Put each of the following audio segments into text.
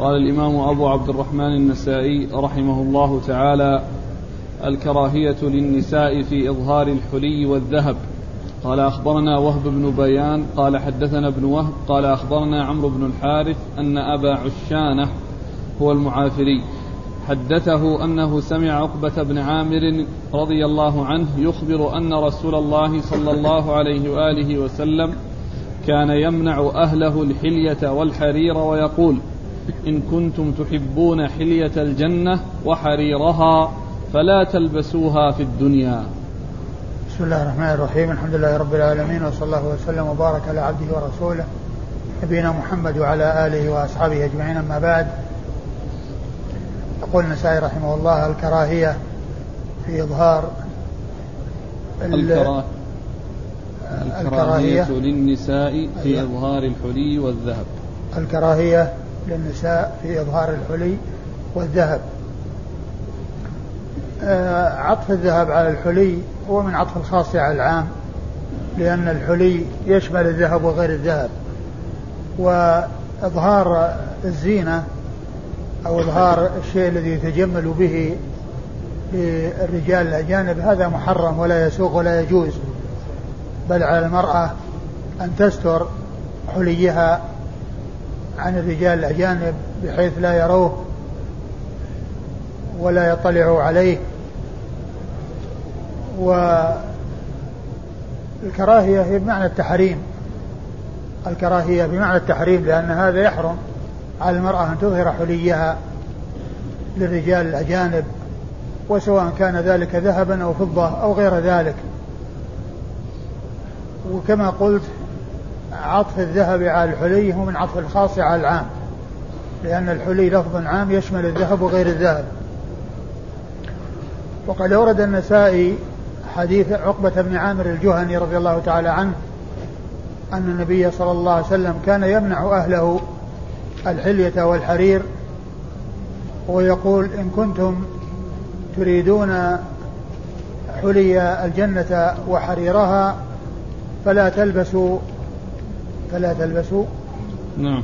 قال الإمام أبو عبد الرحمن النسائي رحمه الله تعالى الكراهية للنساء في إظهار الحلي والذهب. قال أخبرنا وهب بن بيان قال حدثنا ابن وهب قال أخبرنا عمرو بن الحارث أن أبا عشانة هو المعافري حدثه أنه سمع عقبة بن عامر رضي الله عنه يخبر أن رسول الله صلى الله عليه وآله وسلم كان يمنع أهله الحلية والحرير ويقول إن كنتم تحبون حلية الجنة وحريرها فلا تلبسوها في الدنيا. بسم الله الرحمن الرحيم. الحمد لله رب العالمين وصلى الله وسلم وبارك على عبده ورسوله نبينا محمد وعلى آله وأصحابه أجمعين. أما بعد يقول النسائي رحمه الله الكراهية في إظهار الكراهية الكراهية للنساء في أيوة. إظهار الحلي والذهب. الكراهية للنساء في إظهار الحلي والذهب. آه، عطف الذهب على الحلي هو من عطف الخاص على العام لأن الحلي يشمل الذهب وغير الذهب. وإظهار الزينة أو إظهار الشيء الذي يتجمل به للرجال الأجانب هذا محرم ولا يسوق ولا يجوز. بل على المرأة أن تستر حليها عن الرجال الأجانب بحيث لا يروه ولا يطلعوا عليه. والكراهية هي بمعنى التحريم. الكراهية بمعنى التحريم لأن هذا يحرم على المرأة أن تظهر حليها للرجال الأجانب وسواء كان ذلك ذهبا أو فضة أو غير ذلك. وكما قلت عطف الذهب على الحلي هو من عطف الخاص على العام. لأن الحلي لفظ عام يشمل الذهب وغير الذهب. وقد أورد النسائي حديث عقبة بن عامر الجهني رضي الله تعالى عنه أن النبي صلى الله عليه وسلم كان يمنع أهله الحلية والحرير ويقول إن كنتم تريدون حلي الجنة وحريرها فلا تلبسوا فلا تلبسوا. نعم.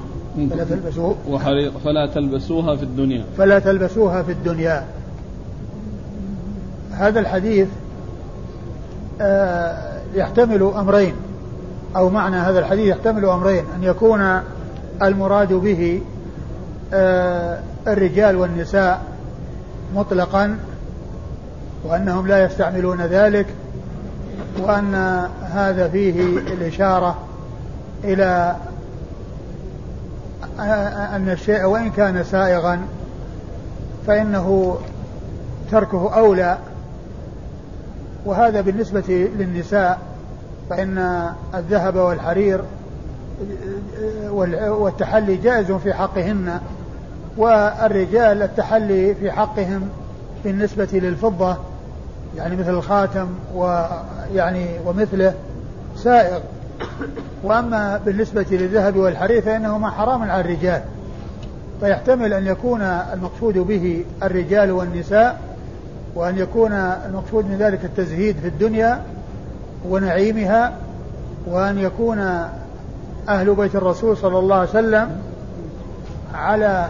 فلا تلبسوا. وحرير فلا تلبسوها في الدنيا. فلا تلبسوها في الدنيا. هذا الحديث آه، يحتمل أمرين أو معنى هذا الحديث يحتمل أمرين أن يكون المراد به آه، الرجال والنساء مطلقا وأنهم لا يستعملون ذلك وأن هذا فيه الإشارة إلى أن الشيء وإن كان سائغا فإنه تركه أولى. وهذا بالنسبة للنساء فإن الذهب والحرير والتحلي جائز في حقهن والرجال التحلي في حقهم بالنسبة للفضة يعني مثل الخاتم ويعني ومثله سائغ. وأما بالنسبة للذهب والحرير فإنهما حرام على الرجال فيحتمل أن يكون المقصود به الرجال والنساء وأن يكون المقصود من ذلك التزهيد في الدنيا ونعيمها وأن يكون أهل بيت الرسول صلى الله عليه وسلم على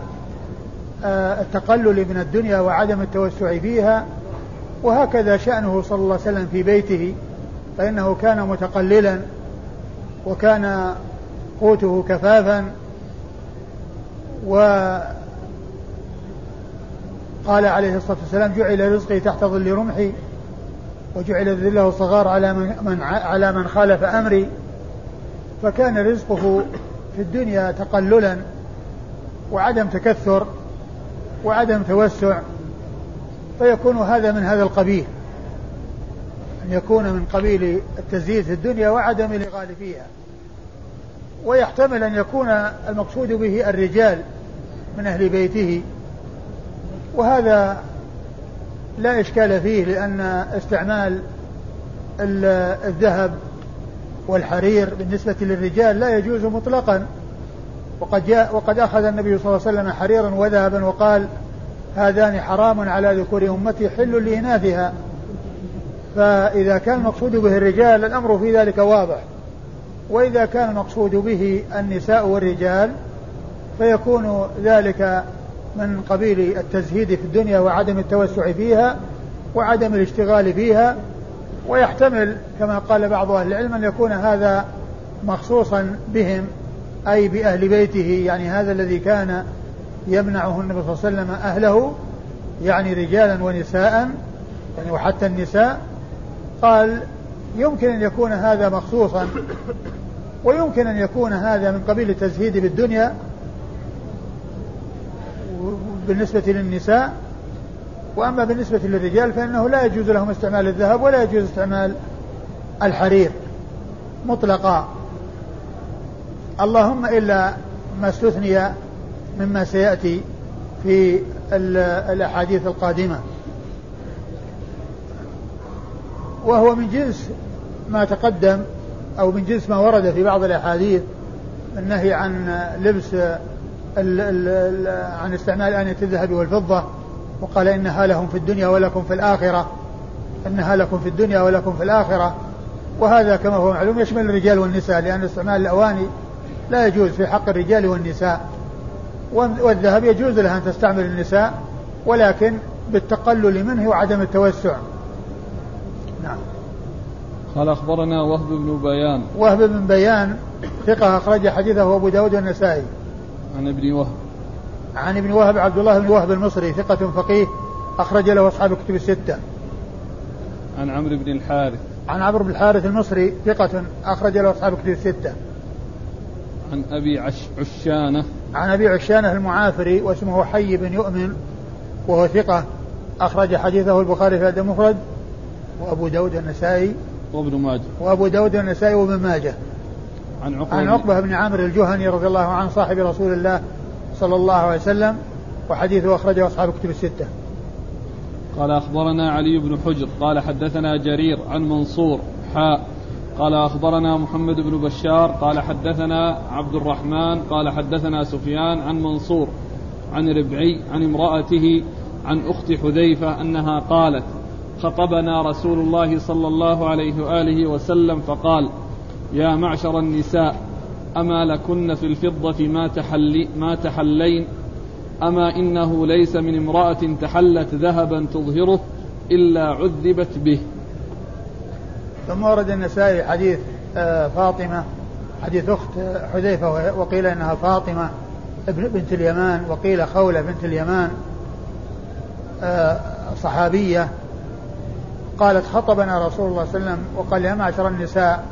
آه، التقلل من الدنيا وعدم التوسع فيها وهكذا شأنه صلى الله عليه وسلم في بيته فإنه كان متقللا وكان قوته كفافا و قال عليه الصلاة والسلام جعل رزقي تحت ظل رمحي وجعل الذل والصغار على من, من على من خالف أمري. فكان رزقه في الدنيا تقللا وعدم تكثر وعدم توسع فيكون هذا من هذا القبيل أن يكون من قبيل التزييد في الدنيا وعدم الإغال فيها. ويحتمل أن يكون المقصود به الرجال من أهل بيته. وهذا لا إشكال فيه لأن استعمال الذهب والحرير بالنسبة للرجال لا يجوز مطلقا. وقد جاء وقد أخذ النبي صلى الله عليه وسلم حريرا وذهبا وقال هذان حرام على ذكور أمتي حل لإناثها. فإذا كان المقصود به الرجال الأمر في ذلك واضح. وإذا كان المقصود به النساء والرجال فيكون ذلك من قبيل التزهيد في الدنيا وعدم التوسع فيها وعدم الاشتغال فيها. ويحتمل كما قال بعض أهل العلم أن يكون هذا مخصوصا بهم أي بأهل بيته يعني هذا الذي كان يمنعه النبي صلى الله عليه وسلم أهله يعني رجالا ونساء يعني وحتى النساء. قال يمكن أن يكون هذا مخصوصا ويمكن أن يكون هذا من قبيل التزهيد بالدنيا بالنسبة للنساء. وأما بالنسبة للرجال فإنه لا يجوز لهم استعمال الذهب ولا يجوز استعمال الحرير مطلقا. اللهم إلا ما استثني مما سيأتي في الأحاديث القادمة. وهو من جنس ما تقدم أو من جنس ما ورد في بعض الأحاديث النهي عن لبس ال ال عن استعمال آنية الذهب والفضة وقال إنها لهم في الدنيا ولكم في الآخرة. إنها لكم في الدنيا ولكم في الآخرة. وهذا كما هو معلوم يشمل الرجال والنساء لأن استعمال الأواني لا يجوز في حق الرجال والنساء. والذهب يجوز لها أن تستعمل النساء ولكن بالتقلل منه وعدم التوسع. نعم. قال أخبرنا وهب بن بيان. وهب بن بيان ثقة أخرج حديثه أبو داود والنسائي. عن ابن وهب. عن ابن وهب عبد الله بن وهب المصري ثقة فقيه أخرج له أصحاب الكتب الستة. عن عمرو بن الحارث. عن عمرو بن الحارث المصري ثقة أخرج له أصحاب الكتب الستة. عن أبي عش عشانة. عن أبي عشانة المعافري واسمه حي بن يؤمن وهو ثقة أخرج حديثه البخاري في الأدب المفرد. وأبو داود النسائي وابن ماجه. وأبو داود النسائي وابن ماجه. عن عقبة عن عقبة بن عامر الجهني رضي الله عنه صاحب رسول الله صلى الله عليه وسلم وحديثه أخرجه أصحاب كتب الستة. قال أخبرنا علي بن حجر قال حدثنا جرير عن منصور حاء قال أخبرنا محمد بن بشار قال حدثنا عبد الرحمن قال حدثنا سفيان عن منصور عن ربعي عن امرأته عن أخت حذيفة أنها قالت خطبنا رسول الله صلى الله عليه وآله وسلم فقال يا معشر النساء أما لكن في الفضة ما, تحلي ما تحلين؟ أما إنه ليس من امرأة تحلت ذهبا تظهره إلا عذبت به. ثم ورد النسائي حديث آه، فاطمة حديث أخت حذيفة وقيل إنها فاطمة بنت اليمان وقيل خولة بنت اليمان آه، صحابية. قالت خطبنا رسول الله صلى الله عليه وسلم وقال يا معشر النساء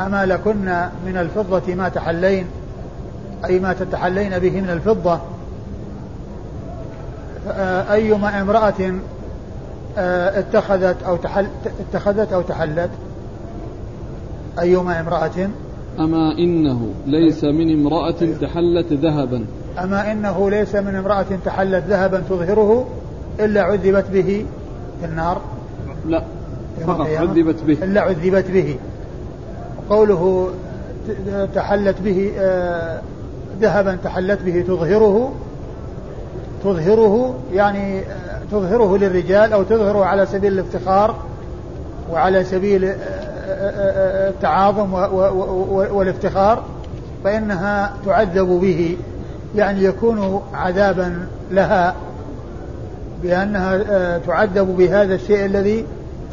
أما لكن من الفضة ما تحلين؟ أي ما تتحلين به من الفضة؟ أيما امرأة آه، اتخذت أو تحل اتخذت أو تحلت؟ أيما امرأة. أما إنه ليس من امرأة تحلت ذهبا. أما إنه ليس من امرأة تحلت ذهبا تظهره إلا عذبت به في النار. لا فقط عذبت به. إلا عذبت به. قوله تحلت به آه، ذهبا تحلت به تظهره تظهره يعني آه، تظهره للرجال أو تظهره على سبيل الافتخار وعلى سبيل آه، التعاظم والافتخار فإنها تعذب به. يعني يكون عذابا لها بأنها تعذب بهذا الشيء الذي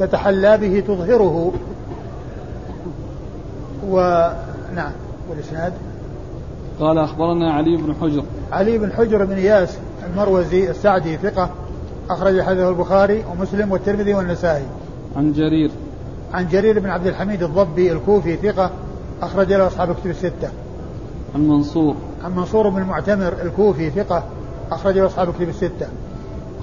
تتحلى به تظهره. ونعم والإسناد؟ قال أخبرنا علي بن حجر. علي بن حجر بن إياس المروزي السعدي ثقة أخرج حديثه البخاري ومسلم والترمذي والنسائي. عن جرير. عن جرير بن عبد الحميد الضبي الكوفي ثقة أخرج له أصحاب الكتب الستة. عن منصور. عن منصور بن المعتمر الكوفي ثقة أخرج له أصحاب الكتب الستة.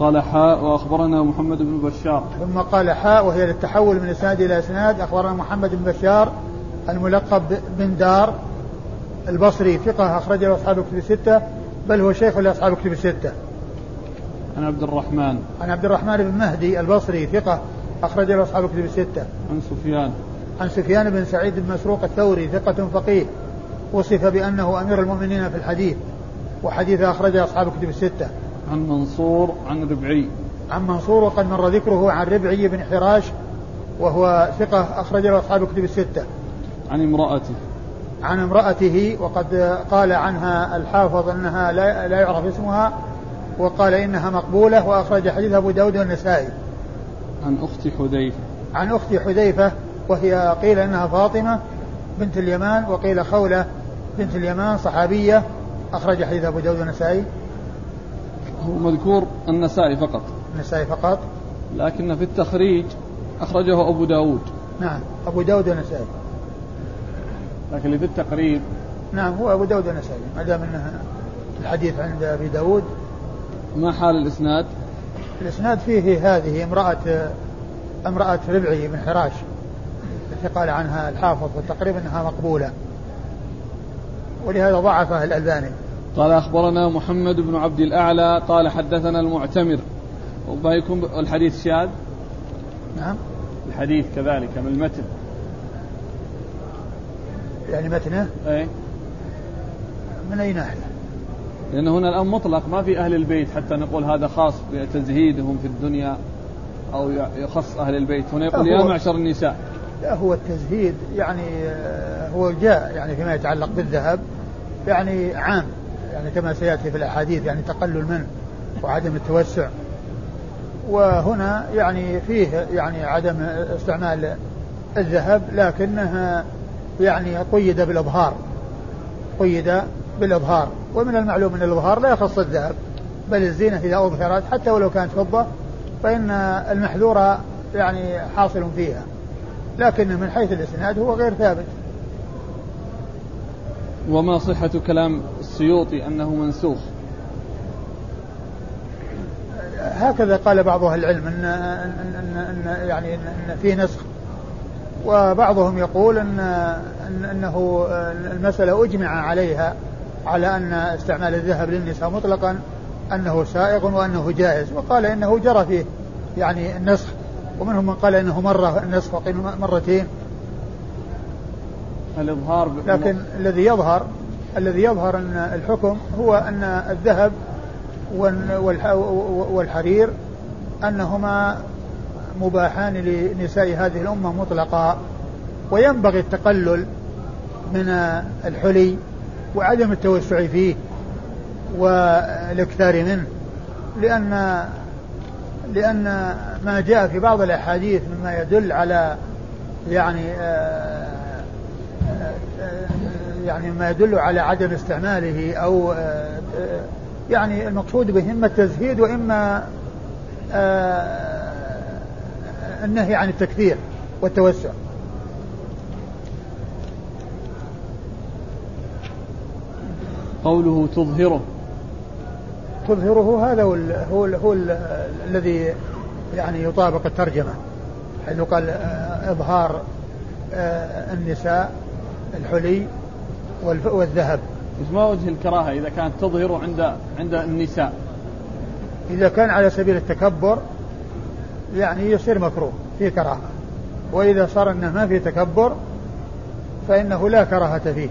قال حاء وأخبرنا محمد بن بشار ثم قال حاء وهي للتحول من إسناد إلى إسناد أخبرنا محمد بن بشار الملقب بن دار البصري ثقة أخرج له أصحاب الكتب الستة بل هو شيخ لأصحاب الكتب الستة. عن عبد الرحمن عن عبد الرحمن بن مهدي البصري ثقة أخرج له أصحاب الكتب الستة. عن سفيان عن سفيان بن سعيد بن مسروق الثوري ثقة فقيه وصف بأنه أمير المؤمنين في الحديث وحديث أخرجه أصحاب الكتب الستة. عن منصور عن ربعي. عن منصور وقد مر ذكره عن ربعي بن حراش وهو ثقة أخرج له أصحاب الكتب الستة. عن امرأته. عن امرأته وقد قال عنها الحافظ أنها لا, لا يعرف اسمها وقال إنها مقبولة وأخرج حديث أبو داود والنسائي. عن أخت حذيفة. عن أخت حذيفة وهي قيل إنها فاطمة بنت اليمان وقيل خولة بنت اليمان صحابية أخرج حديث أبو داود والنسائي. هو مذكور النسائي فقط. النسائي فقط؟ لكن في التخريج أخرجه أبو داود. نعم أبو داود والنسائي. لكن في التقريب نعم هو أبو داود والنسائي ما دام أنه الحديث عند أبي داود. ما حال الإسناد؟ الإسناد فيه هذه امرأة امرأة ربعي بن حراش التي قال عنها الحافظ والتقريب أنها مقبولة. ولهذا ضعفه الألباني. قال أخبرنا محمد بن عبد الأعلى قال حدثنا المعتمر. وما يكون الحديث شاذ. نعم. الحديث كذلك من المتن. يعني متنه اي من أي ناحية؟ لأنه هنا الآن مطلق ما في أهل البيت حتى نقول هذا خاص بتزهيدهم في الدنيا أو يخص أهل البيت. هنا يقول يا معشر النساء. لا هو التزهيد يعني آه، هو جاء يعني فيما يتعلق بالذهب يعني عام. يعني كما سيأتي في الأحاديث يعني تقلل منه وعدم التوسع. وهنا يعني فيه يعني عدم استعمال الذهب لكنها يعني قيد بالإظهار قيد بالإظهار. ومن المعلوم أن الإظهار لا يخص الذهب بل الزينة إذا أظهرت حتى ولو كانت فضة فإن المحذور يعني حاصل فيها. لكن من حيث الإسناد هو غير ثابت. وما صحة كلام السيوطي أنه منسوخ. هكذا قال بعض أهل العلم أن, أن, أن, أن يعني أن في نسخ. وبعضهم يقول أن, أن أنه المسألة أجمع عليها على أن استعمال الذهب للنساء مطلقا أنه سائغ وأنه جائز وقال إنه جرى فيه يعني النسخ. ومنهم من قال إنه مره النسخ وقيل مرتين. الإظهار لكن الذي يظهر الذي يظهر أن الحكم هو أن الذهب والحرير أنهما مباحان لنساء هذه الأمة مطلقا. وينبغي التقلل من الحلي وعدم التوسع فيه والإكثار منه لأن لأن ما جاء في بعض الأحاديث مما يدل على يعني آه، يعني ما يدل على عدم استعماله أو آه، يعني المقصود به إما التزهيد وإما النهي عن التكثير والتوسع. قوله تظهره. تظهره هذا هو ال هو ال هو ال الذي يعني يطابق الترجمة حيث قال آه، إظهار آه، النساء الحلي والذهب. ما وجه الكراهة إذا كانت تظهر عند عند النساء. إذا كان على سبيل التكبر يعني يصير مكروه في كراهة. وإذا صار أنه ما في تكبر فإنه لا كراهة فيه.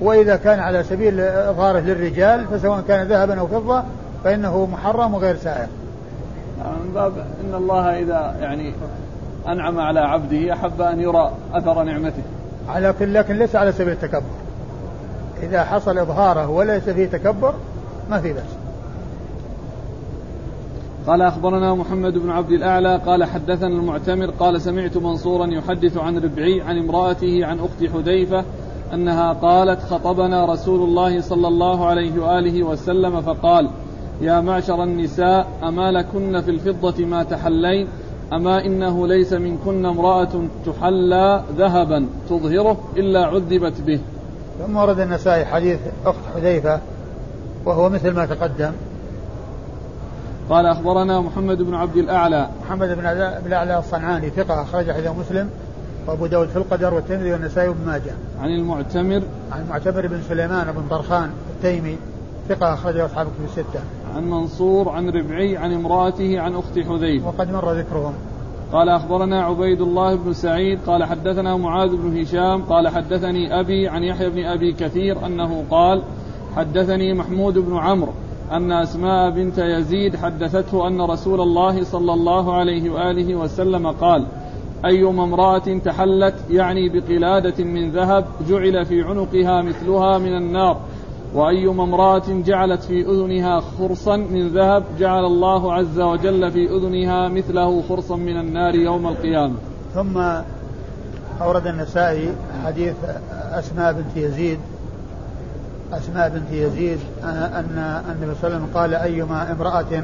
وإذا كان على سبيل إظهاره للرجال فسواء كان ذهبا أو فضة فإنه محرم وغير سائر. من باب إن الله إذا يعني أنعم على عبده أحب أن يرى أثر نعمته. على كل لكن ليس على سبيل التكبر. إذا حصل إظهاره وليس فيه تكبر ما في بأس. قال أخبرنا محمد بن عبد الأعلى قال حدثنا المعتمر قال سمعت منصورا يحدث عن ربعي عن امرأته عن أخت حذيفة أنها قالت خطبنا رسول الله صلى الله عليه وآله وسلم فقال يا معشر النساء أما لكن في الفضة ما تحلين؟ أما إنه ليس منكن امرأة تحلى ذهبا تظهره إلا عذبت به. ثم ورد النسائي حديث أخت حذيفة وهو مثل ما تقدم قال أخبرنا محمد بن عبد الأعلى محمد بن الأعلى الصنعاني ثقة أخرج حديث مسلم وأبو داود في القدر والترمذي والنسائي وابن ماجه عن المعتمر عن المعتمر بن سليمان بن طرخان التيمي ثقة أخرجه أصحاب كتب الستة. عن منصور عن ربعي عن امرأته عن أخت حذيفة. وقد مر ذكرهم. قال أخبرنا عبيد الله بن سعيد قال حدثنا معاذ بن هشام قال حدثني أبي عن يحيى بن أبي كثير أنه قال حدثني محمود بن عمرو أن أسماء بنت يزيد حدثته أن رسول الله صلى الله عليه وآله وسلم قال أيما امرأة تحلت يعني بقلادة من ذهب جعل في عنقها مثلها من النار وأيما امرأة جعلت في أذنها خرصا من ذهب جعل الله عز وجل في أذنها مثله خرصا من النار يوم القيامة. ثم أورد النسائي حديث أسماء بنت يزيد. أسماء بنت يزيد أن النبي صلى الله عليه وسلم قال أيما امرأة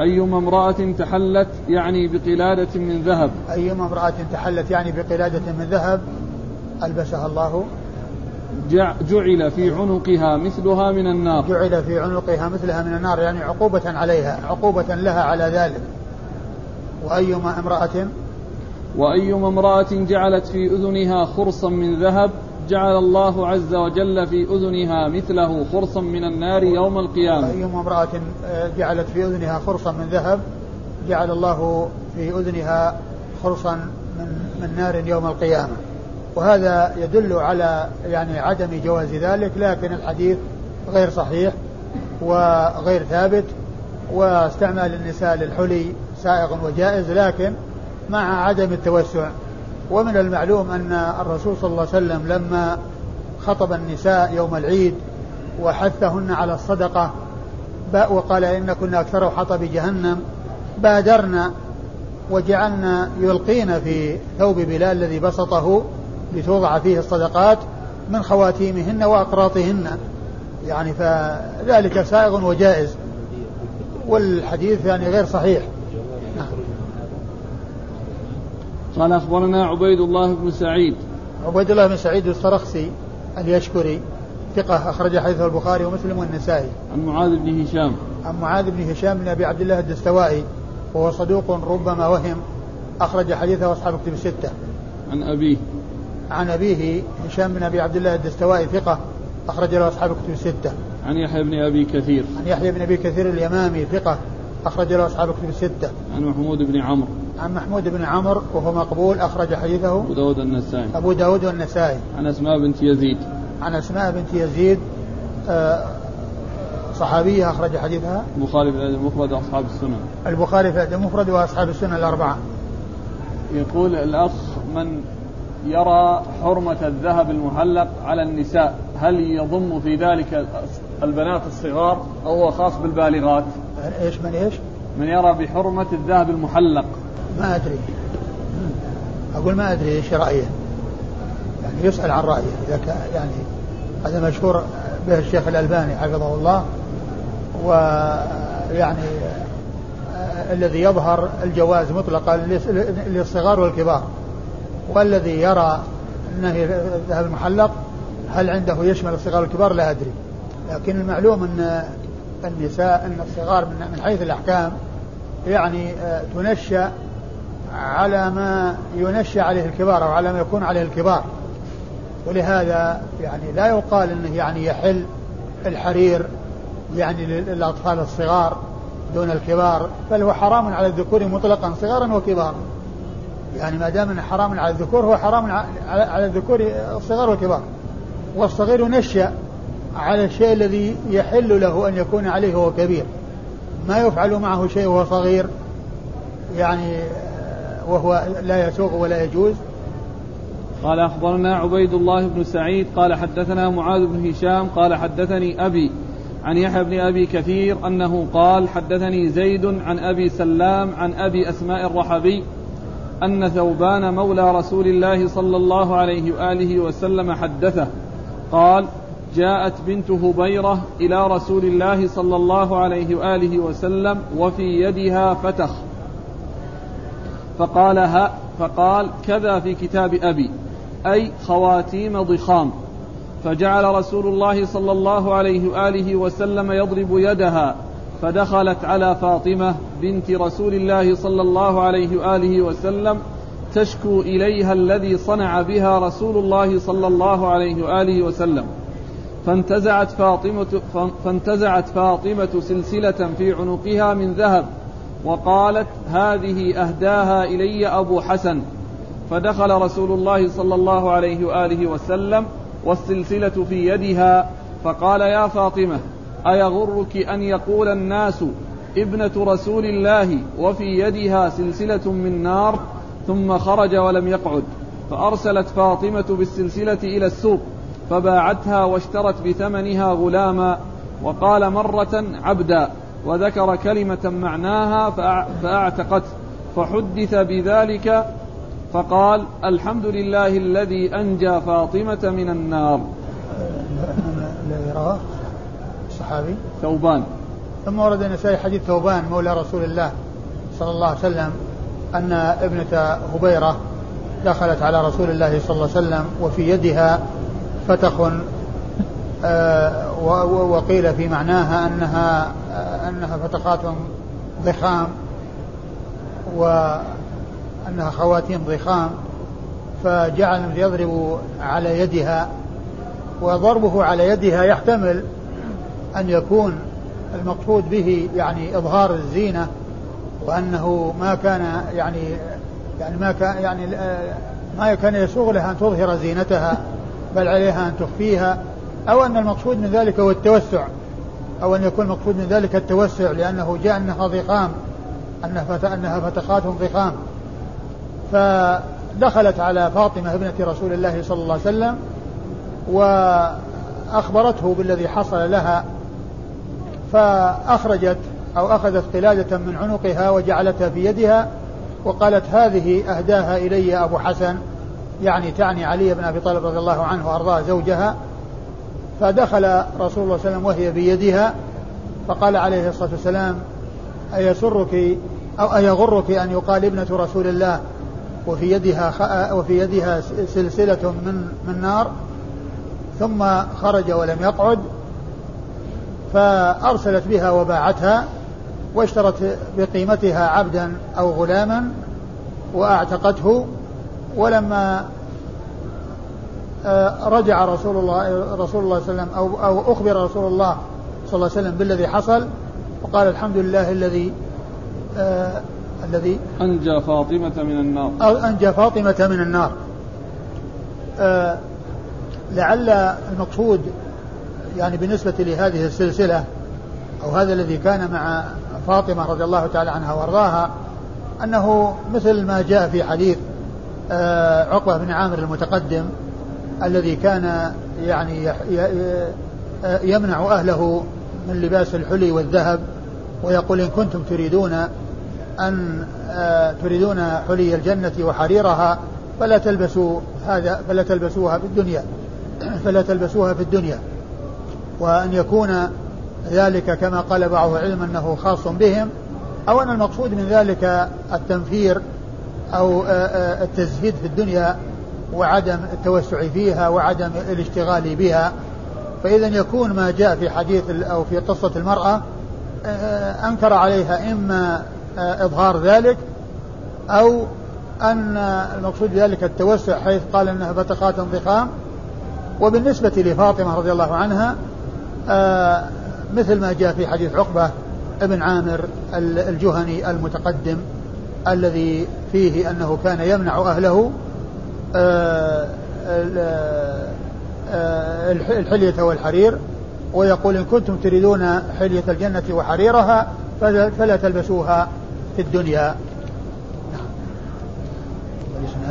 أيما امرأة تحلت يعني بقلادة من ذهب. أيما امرأة تحلت يعني بقلادة من ذهب ألبسها الله. جعل في عنقها مثلها من النار. جعل في عنقها مثلها من النار يعني عقوبة عليها عقوبة لها على ذلك. وأيما امرأة؟ وأيما امرأة جعلت في أذنها خرصا من ذهب جعل الله عز وجل في أذنها مثله خرصا من النار يوم القيامة. أيما امرأة آه، جعلت في أذنها خرصا من ذهب جعل الله في أذنها خرصا من, من نار يوم القيامة. وهذا يدل على يعني عدم جواز ذلك لكن الحديث غير صحيح وغير ثابت واستعمال النساء للحلي سائغ وجائز لكن مع عدم التوسع. ومن المعلوم أن الرسول صلى الله عليه وسلم لما خطب النساء يوم العيد وحثهن على الصدقة وقال إن كنا أكثر حطب جهنم بادرنا وجعلنا يلقين في ثوب بلال الذي بسطه لتوضع فيه الصدقات من خواتيمهن وأقراطهن يعني فذلك سائغ وجائز والحديث يعني غير صحيح نعم. قال أخبرنا عبيد الله بن سعيد عبيد الله بن سعيد السرخسي اليشكري ثقة أخرج حديثه البخاري ومسلم والنسائي. عن معاذ بن هشام. عن معاذ بن هشام بن أبي عبد الله الدستوائي وهو صدوق ربما وهم أخرج حديثه أصحاب كتب الستة. عن أبيه. عن أبيه هشام بن أبي عبد الله الدستوائي ثقة أخرج له أصحاب كتب الستة. عن يحيى بن أبي كثير. عن يحيى بن أبي كثير اليمامي ثقة أخرج له أصحاب كتب الستة. عن محمود بن عمرو. عن محمود بن عمرو وهو مقبول أخرج حديثه أبو داود النسائي. أبو داود والنسائي. عن أسماء بنت يزيد. عن أسماء بنت يزيد آه، صحابية أخرج حديثها البخاري في الأدب المفرد وأصحاب السنن البخاري في الأدب المفرد وأصحاب السنن الأربعة يقول الأخ من يرى حرمة الذهب المحلق على النساء. هل يضم في ذلك البنات الصغار أو هو خاص بالبالغات؟ إيش من إيش؟ من يرى بحرمة الذهب المحلق. ما أدري. أقول ما أدري إيش رأيه. يعني يسأل عن رأيه. إذا كان يعني هذا مشهور به الشيخ الألباني حفظه الله. ويعني الذي يظهر الجواز مطلقا للصغار والكبار. والذي يرى أنه ذهب المحلق هل عنده يشمل الصغار والكبار؟ لا أدري. لكن المعلوم أن النساء أن الصغار من حيث الأحكام يعني تنشأ على ما ينشأ عليه الكبار أو على ما يكون عليه الكبار. ولهذا يعني لا يقال إنه يعني يحل الحرير يعني للأطفال الصغار دون الكبار بل هو حرام على الذكور مطلقا صغارا وكبارا. يعني ما دام إنه حرام على الذكور هو حرام على الذكور الصغار والكبار. والصغير ينشأ على الشيء الذي يحل له أن يكون عليه وهو كبير. ما يفعل معه شيء وهو صغير يعني وهو لا يسوغ ولا يجوز. قال أخبرنا عبيد الله بن سعيد قال حدثنا معاذ بن هشام قال حدثني أبي عن يحيى بن أبي كثير أنه قال حدثني زيد عن أبي سلام عن أبي أسماء الرحبي أن ثوبان مولى رسول الله صلى الله عليه وآله وسلم حدثه. قال جاءت بنت هبيرة إلى رسول الله صلى الله عليه وآله وسلم وفي يدها فتخ. فقال ها فقال كذا في كتاب أبي أي خواتيم ضخام. فجعل رسول الله صلى الله عليه وآله وسلم يضرب يدها. فدخلت على فاطمة بنت رسول الله صلى الله عليه وآله وسلم تشكو إليها الذي صنع بها رسول الله صلى الله عليه وآله وسلم. فانتزعت فاطمة فانتزعت فاطمة سلسلة في عنقها من ذهب وقالت هذه أهداها إلي أبو حسن. فدخل رسول الله صلى الله عليه وآله وسلم والسلسلة في يدها فقال يا فاطمة أيغرك أن يقول الناس ابنة رسول الله وفي يدها سلسلة من نار ثم خرج ولم يقعد فأرسلت فاطمة بالسلسلة إلى السوق فباعتها واشترت بثمنها غلاما وقال مرة عبدا وذكر كلمة معناها فأعتقته فحدث بذلك فقال الحمد لله الذي أنجى فاطمة من النار. الذي رواه الصحابي؟ ثوبان. ثم ورد النسائي حديث ثوبان مولى رسول الله صلى الله عليه وسلم أن ابنة هبيرة دخلت على رسول الله صلى الله عليه وسلم وفي يدها فتخ آه، وقيل في معناها أنها آه، أنها فتقات ضخام وأنها خواتيم ضخام فجعل يضرب على يدها وضربه على يدها يحتمل أن يكون المقصود به يعني إظهار الزينة وأنه ما كان يعني يعني ما كان يعني ما كان يسوغ لها أن تظهر زينتها بل عليها أن تخفيها أو أن المقصود من ذلك هو التوسع أو أن يكون المقصود من ذلك التوسع لأنه جاء أنها ضخام أنها أنها فتقات ضخام. فدخلت على فاطمة ابنة رسول الله صلى الله عليه وسلم وأخبرته بالذي حصل لها فأخرجت أو أخذت قلادة من عنقها وجعلتها في يدها وقالت هذه أهداها إلي أبو حسن يعني تعني علي بن أبي طالب رضي الله عنه وأرضاه زوجها. فدخل رسول الله صلى الله عليه وسلم وهي بيدها فقال عليه الصلاة والسلام أيسرك أو أيغرك أن يقال ابنة رسول الله؟ وفي يدها وفي يدها سلسلة من من نار ثم خرج ولم يقعد. فأرسلت بها وباعتها واشترت بقيمتها عبدا أو غلاما وأعتقته ولما آه، رجع رسول الله رسول الله صلى الله عليه وسلم أو, أو أخبر رسول الله صلى الله عليه وسلم بالذي حصل وقال الحمد لله الذي آه الذي أنجى فاطمة من النار. أو أنجى فاطمة من النار. آه لعل المقصود يعني بالنسبة لهذه السلسلة أو هذا الذي كان مع فاطمة رضي الله تعالى عنها وأرضاها أنه مثل ما جاء في حديث آه، عقبة بن عامر المتقدم الذي كان يعني آه، يمنع أهله من لباس الحلي والذهب ويقول إن كنتم تريدون أن آه، تريدون حلي الجنة وحريرها فلا تلبسوا هذا فلا تلبسوها في الدنيا فلا تلبسوها في الدنيا. وأن يكون ذلك كما قال بعض العلم أنه خاص بهم أو أن المقصود من ذلك التنفير أو آه، آه، التزهيد في الدنيا وعدم التوسع فيها وعدم الاشتغال بها. فإذا يكون ما جاء في حديث أو في قصة المرأة آه، أنكر عليها إما إظهار ذلك أو أن المقصود بذلك التوسع حيث قال أنها فتقات ضخام. وبالنسبة لفاطمة رضي الله عنها مثل ما جاء في حديث عقبة ابن عامر الجهني المتقدم الذي فيه أنه كان يمنع أهله آه، آه، الحلية والحرير ويقول إن كنتم تريدون حلية الجنة وحريرها فلا تلبسوها في الدنيا.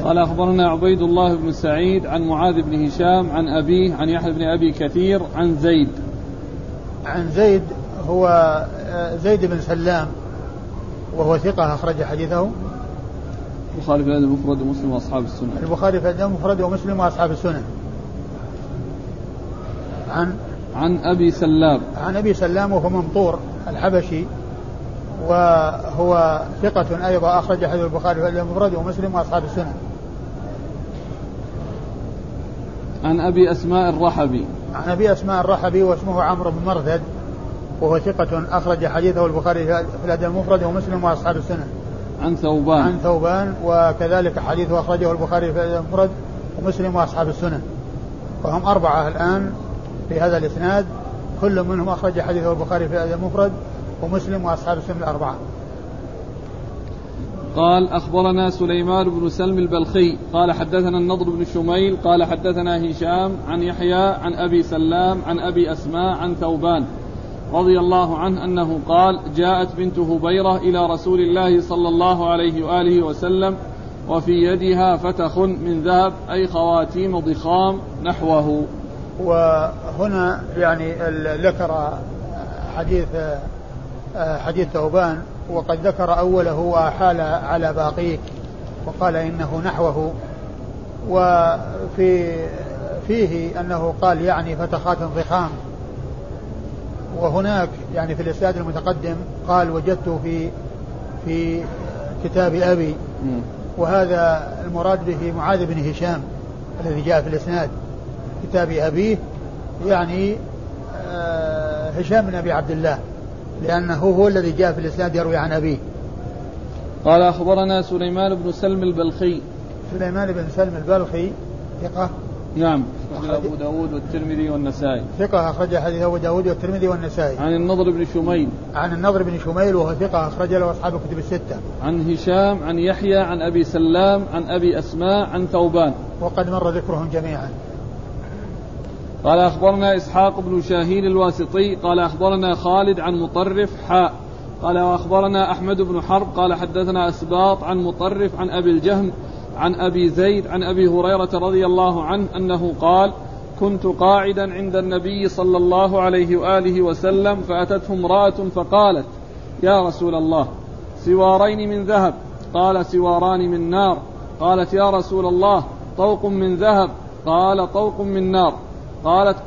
قال أخبرنا عبيد الله بن سعيد عن معاذ بن هشام عن أبيه عن يحيى بن أبي كثير عن زيد. عن زيد هو آه، زيد بن سلام وهو ثقة أخرج حديثه. البخاري في الأدب المفرد ومسلم وأصحاب السنن البخاري في الأدب المفرد ومسلم وأصحاب السنن عن؟ عن أبي سلام. عن أبي سلام وهو ممطور الحبشي وهو ثقة أيضا أخرج حديث البخاري في الأدب المفرد ومسلم وأصحاب السنن عن أبي أسماء الرحبي. عن أبي أسماء الرحبي واسمه عمرو بن مرثد وهو ثقة أخرج حديثه البخاري في الأدب المفرد ومسلم وأصحاب السنة. عن ثوبان. عن ثوبان وكذلك حديثه أخرجه البخاري في الأدب المفرد ومسلم وأصحاب السنة. وهم أربعة الآن في هذا الإسناد كل منهم أخرج حديثه البخاري في الأدب المفرد ومسلم وأصحاب السنة الأربعة. قال أخبرنا سليمان بن سلم البلخي. قال حدثنا النضر بن شميل. قال حدثنا هشام عن يحيى عن أبي سلام عن أبي أسماء عن ثوبان رضي الله عنه أنه قال جاءت بنت هبيرة إلى رسول الله صلى الله عليه وآله وسلم وفي يدها فتخ من ذهب أي خواتيم ضخام نحوه. وهنا يعني ذكر حديث حديث ثوبان. وقد ذكر أوله وأحال على باقيه وقال إنه نحوه. وفي فيه أنه قال يعني فتخات ضخام وهناك يعني في الإسناد المتقدم قال وجدت في في كتاب أبي. وهذا المراد به معاذ بن هشام الذي جاء في الإسناد. كتاب أبيه يعني آه، هشام بن أبي عبد الله. لأنه هو الذي جاء في الإسناد يروي عن أبيه. قال أخبرنا سليمان بن سلم البلخي. سليمان بن سلم البلخي ثقة. نعم. أبو داود والترمذي والنسائي. ثقة أخرج حديث أبو داود والترمذي والنسائي. عن النضر بن شميل. عن النضر بن شميل وهو ثقة أخرج له أصحاب الكتب الستة. عن هشام عن يحيى عن أبي سلام عن أبي أسماء عن ثوبان. وقد مر ذكرهم جميعا. قال أخبرنا إسحاق بن شاهين الواسطي قال أخبرنا خالد عن مطرف حاء قال وأخبرنا أحمد بن حرب قال حدثنا أسباط عن مطرف عن أبي الجهم عن أبي زيد عن أبي هريرة رضي الله عنه أنه قال كنت قاعدا عند النبي صلى الله عليه وآله وسلم فأتته امرأة فقالت يا رسول الله سوارين من ذهب قال سواران من نار قالت يا رسول الله طوق من ذهب قال طوق من نار قالت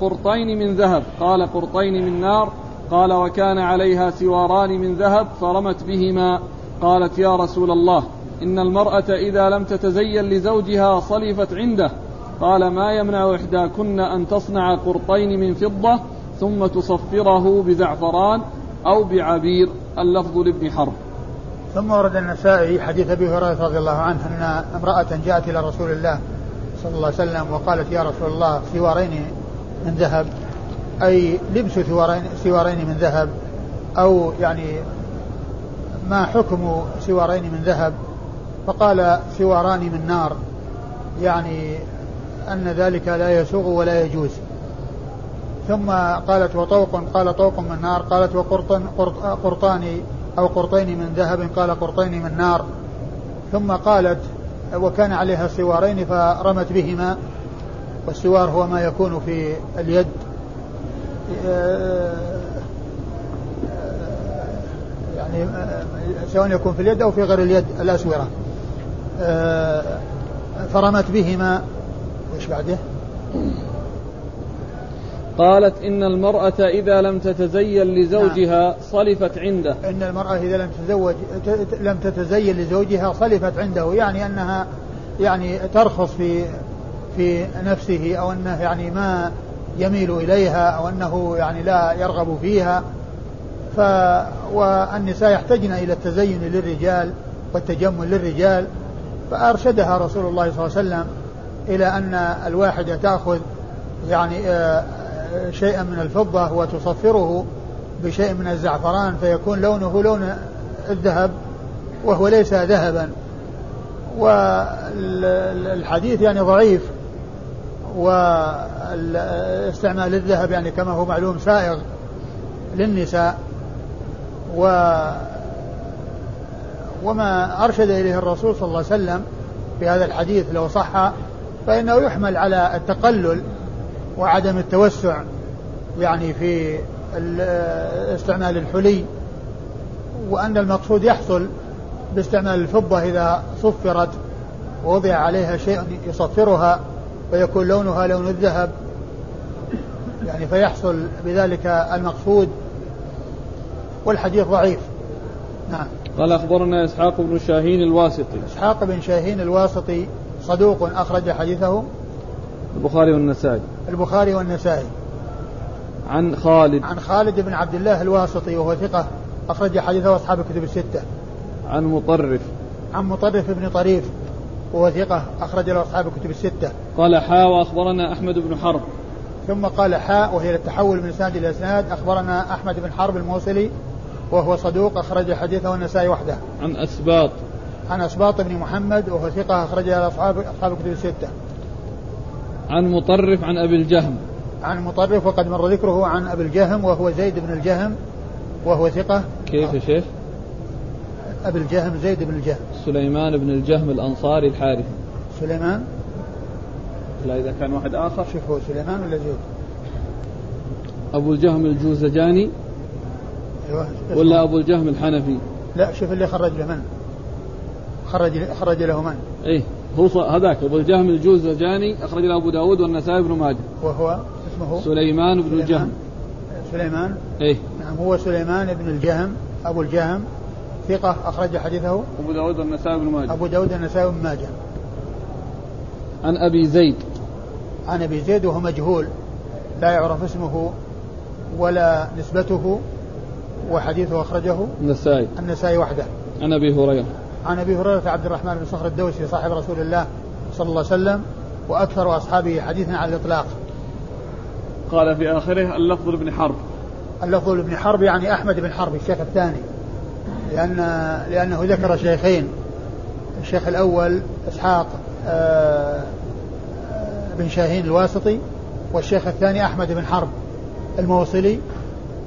قرطين من ذهب. قال قرطين من نار. قال وكان عليها سواران من ذهب فرمت بهما. قالت يا رسول الله إن المرأة إذا لم تتزين لزوجها صلفت عنده. قال ما يمنع إحداكن أن تصنع قرطين من فضة ثم تصفره بزعفران أو بعبير؟ اللفظ لابن حرب. ثم ورد النسائي حديث أبي هريرة رضي الله عنه أن امرأة جاءت إلى رسول الله صلى الله عليه وسلم وقالت يا رسول الله سوارين من ذهب؟ أي لبس سوارين سوارين من ذهب؟ أو يعني ما حكم سوارين من ذهب؟ فقال سواران من نار. يعني أن ذلك لا يسوغ ولا يجوز. ثم قالت وطوق قال طوق من نار. قالت وقرطان قرطان أو قرطين من ذهب؟ قال قرطين من نار. ثم قالت وكان عليها سوارين فرمت بهما والسوار هو ما يكون في اليد. يعني سواء يكون في اليد أو في غير اليد الأسورة. آه، فرمت بهما. وش بعده؟ قالت إن المرأة إذا لم تتزين لزوجها نعم. صلفت عنده. إن المرأة إذا لم تتزوج لم تتزين لزوجها صلفت عنده يعني أنها يعني ترخص في في نفسه أو أنه يعني ما يميل إليها أو أنه يعني لا يرغب فيها. ف والنساء يحتجن إلى التزين للرجال والتجمل للرجال. فأرشدها رسول الله صلى الله عليه وسلم إلى أن الواحدة تأخذ يعني آه، شيئا من الفضة وتصفره بشيء من الزعفران فيكون لونه لون الذهب وهو ليس ذهبا. والحديث يعني ضعيف واستعمال الذهب يعني كما هو معلوم سائغ للنساء. و وما أرشد إليه الرسول صلى الله عليه وسلم في هذا الحديث لو صح فإنه يحمل على التقلل وعدم التوسع يعني في استعمال الحلي وأن المقصود يحصل باستعمال الفضة إذا صفرت ووضع عليها شيء يصفرها ويكون لونها لون الذهب. يعني فيحصل بذلك المقصود والحديث ضعيف. نعم. قال أخبرنا إسحاق بن شاهين الواسطي. إسحاق بن شاهين الواسطي صدوق أخرج حديثه. البخاري والنسائي. البخاري والنسائي. عن خالد. عن خالد بن عبد الله الواسطي وهو ثقة أخرج حديثه أصحاب الكتب الستة. عن مطرف. عن مطرف بن طريف وهو ثقة أخرج له أصحاب الكتب الستة. قال حاء وأخبرنا أحمد بن حرب. ثم قال حاء وهي التحول من إسناد إلى إسناد. أخبرنا أحمد بن حرب الموصلي وهو صدوق أخرج حديثه النسائي وحده. عن أسباط. عن أسباط بن محمد وهو ثقة أخرج أصحاب أصحاب الكتب الستة. عن مطرف عن أبي الجهم. عن مطرف وقد مر ذكره عن أبي الجهم وهو زيد بن الجهم وهو ثقة. كيف يا شيخ؟ أبي الجهم زيد بن الجهم. سليمان بن الجهم الأنصاري الحارثي. سليمان. لا إذا كان واحد آخر. شوف هو سليمان ولا زيد؟ أبو الجهم الجوزجاني أيوه ولا أبو الجهم الحنفي؟ لا شوف اللي خرج له من؟ خرج خرج له من؟ إيه. هو هذاك أبو الجهم الجوزجاني أخرج له أبو داود والنسائي بن ماجه. وهو اسمه سليمان بن الجهم. سليمان؟ إيه. نعم هو سليمان بن الجهم أبو الجهم ثقة أخرج حديثه. أبو داود والنسائي بن ماجه. أبو داود النسائي بن ماجه. عن أبي زيد. عن أبي زيد وهو مجهول. لا يعرف اسمه ولا نسبته وحديثه أخرجه. النسائي. النسائي وحده. عن أبي هريرة. عن أبي هريرة عبد الرحمن بن صخر الدوسي صاحب رسول الله صلى الله عليه وسلم وأكثر أصحابه حديثا على الإطلاق. قال في آخره اللفظ لابن حرب. اللفظ لابن حرب يعني أحمد بن حرب الشيخ الثاني. لأن لأنه ذكر شيخين. الشيخ الأول إسحاق آه، آه، بن شاهين الواسطي والشيخ الثاني أحمد بن حرب الموصلي.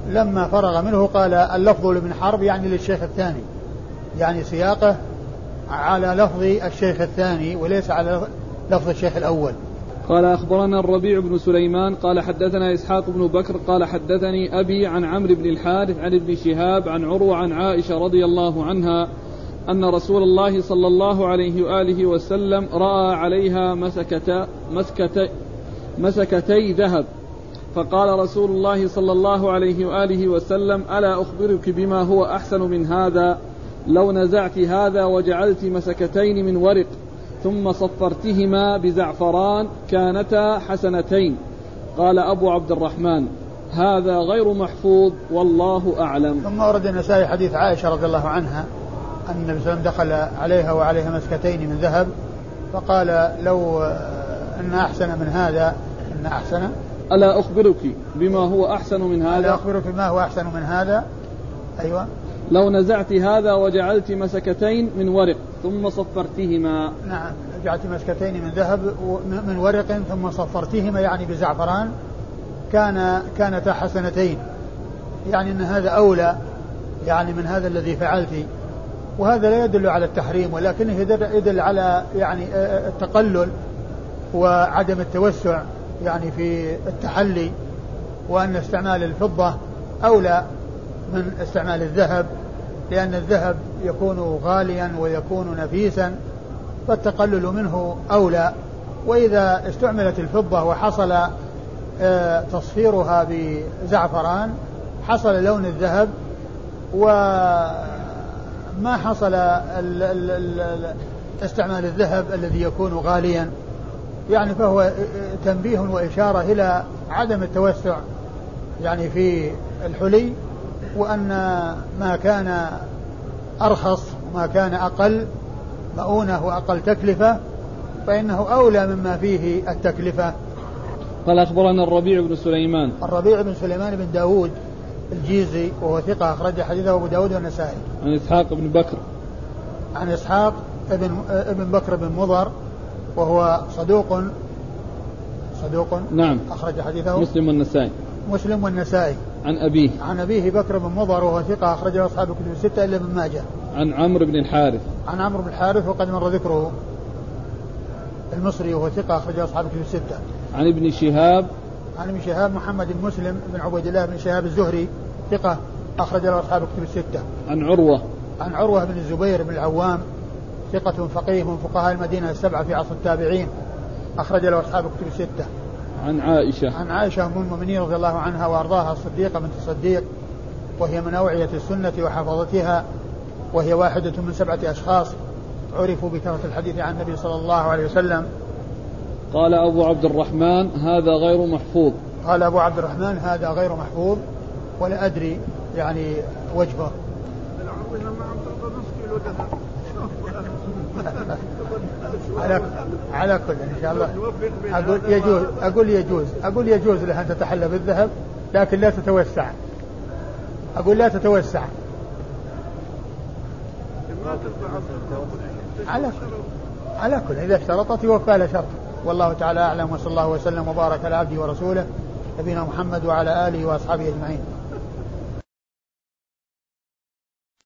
لما فرغ منه قال اللفظ لابن حرب يعني للشيخ الثاني. يعني سياقه على لفظ الشيخ الثاني وليس على لفظ الشيخ الأول. قال أخبرنا الربيع بن سليمان قال حدثنا إسحاق بن بكر قال حدثني أبي عن عمرو بن الحارث عن ابن شهاب عن عروة عن عائشة رضي الله عنها أن رسول الله صلى الله عليه وآله وسلم رأى عليها مسكتا مسكتي مسكتي ذهب. فقال رسول الله صلى الله عليه وآله وسلم ألا أخبرك بما هو أحسن من هذا؟ لو نزعت هذا وجعلت مسكتين من ورق ثم صفرتهما بزعفران كانتا حسنتين. قال أبو عبد الرحمن هذا غير محفوظ والله أعلم. ثم ورد النسائي حديث عائشة رضي الله عنها أن النبي صلى الله عليه وسلم دخل عليها وعليها مسكتين من ذهب فقال لو أن أحسن من هذا أن أحسن. ألا أخبرك بما هو أحسن من هذا؟ ألا أخبرك بما هو أحسن من هذا؟ أيوة. لو نزعت هذا وجعلت مسكتين من ورق ثم صفرتهما. نعم جعلت مسكتين من ذهب من ورق ثم صفرتهما يعني بزعفران. كان كانتا حسنتين. يعني إن هذا أولى يعني من هذا الذي فعلت. وهذا لا يدل على التحريم ولكنه يدل على يعني التقلل وعدم التوسع يعني في التحلي وأن استعمال الفضة أولى. من استعمال الذهب لأن الذهب يكون غاليا ويكون نفيسا فالتقلل منه أولى. وإذا استعملت الفضة وحصل آه، تصفيرها بزعفران حصل لون الذهب وما حصل استعمال الذهب الذي يكون غاليا. يعني فهو تنبيه وإشارة إلى عدم التوسع يعني في الحلي. وأن ما كان أرخص وما كان أقل مؤونة وأقل تكلفة فإنه أولى مما فيه التكلفة. قال أخبرنا الربيع بن سليمان. الربيع بن سليمان بن داود الجيزي وهو ثقة أخرج حديثه أبو داود والنسائي. عن إسحاق بن بكر. عن إسحاق ابن ابن بكر بن مضر وهو صدوق صدوق نعم. أخرج حديثه. مسلم والنسائي. مسلم والنسائي. عن أبيه. عن أبيه بكر بن مضر وهو ثقة أخرجه أصحاب الكتب الستة إلا ابن ماجه. عن عمرو بن الحارث. عن عمرو بن الحارث وقد مر ذكره المصري وهو ثقة أخرجه أصحاب الكتب الستة. عن ابن شهاب. عن ابن شهاب محمد بن مسلم بن عبيد الله بن شهاب الزهري ثقة أخرج له أصحاب الكتب الستة. عن عروة. عن عروة بن الزبير بن العوام ثقة فقيه من فقهاء المدينة السبعة في عصر التابعين أخرج له أصحاب الكتب الستة. عن عائشة. عن عائشة أم المؤمنين رضي الله عنها وأرضاها الصديقة بنت الصديق وهي من أوعية السنة وحفظتها وهي واحدة من سبعة أشخاص عرفوا بكثرة الحديث عن النبي صلى الله عليه وسلم. قال أبو عبد الرحمن هذا غير محفوظ. قال أبو عبد الرحمن هذا غير محفوظ ولا أدري يعني وجهه. على على كل إن شاء الله. أقول يجوز أقول يجوز أقول يجوز لها أن تتحلى بالذهب لكن لا تتوسع. أقول لا تتوسع. على على كل. إذا اشترطت يوفى لها شرط. والله تعالى أعلم وصلى الله وسلم وبارك على عبده ورسوله نبينا محمد وعلى آله وأصحابه أجمعين.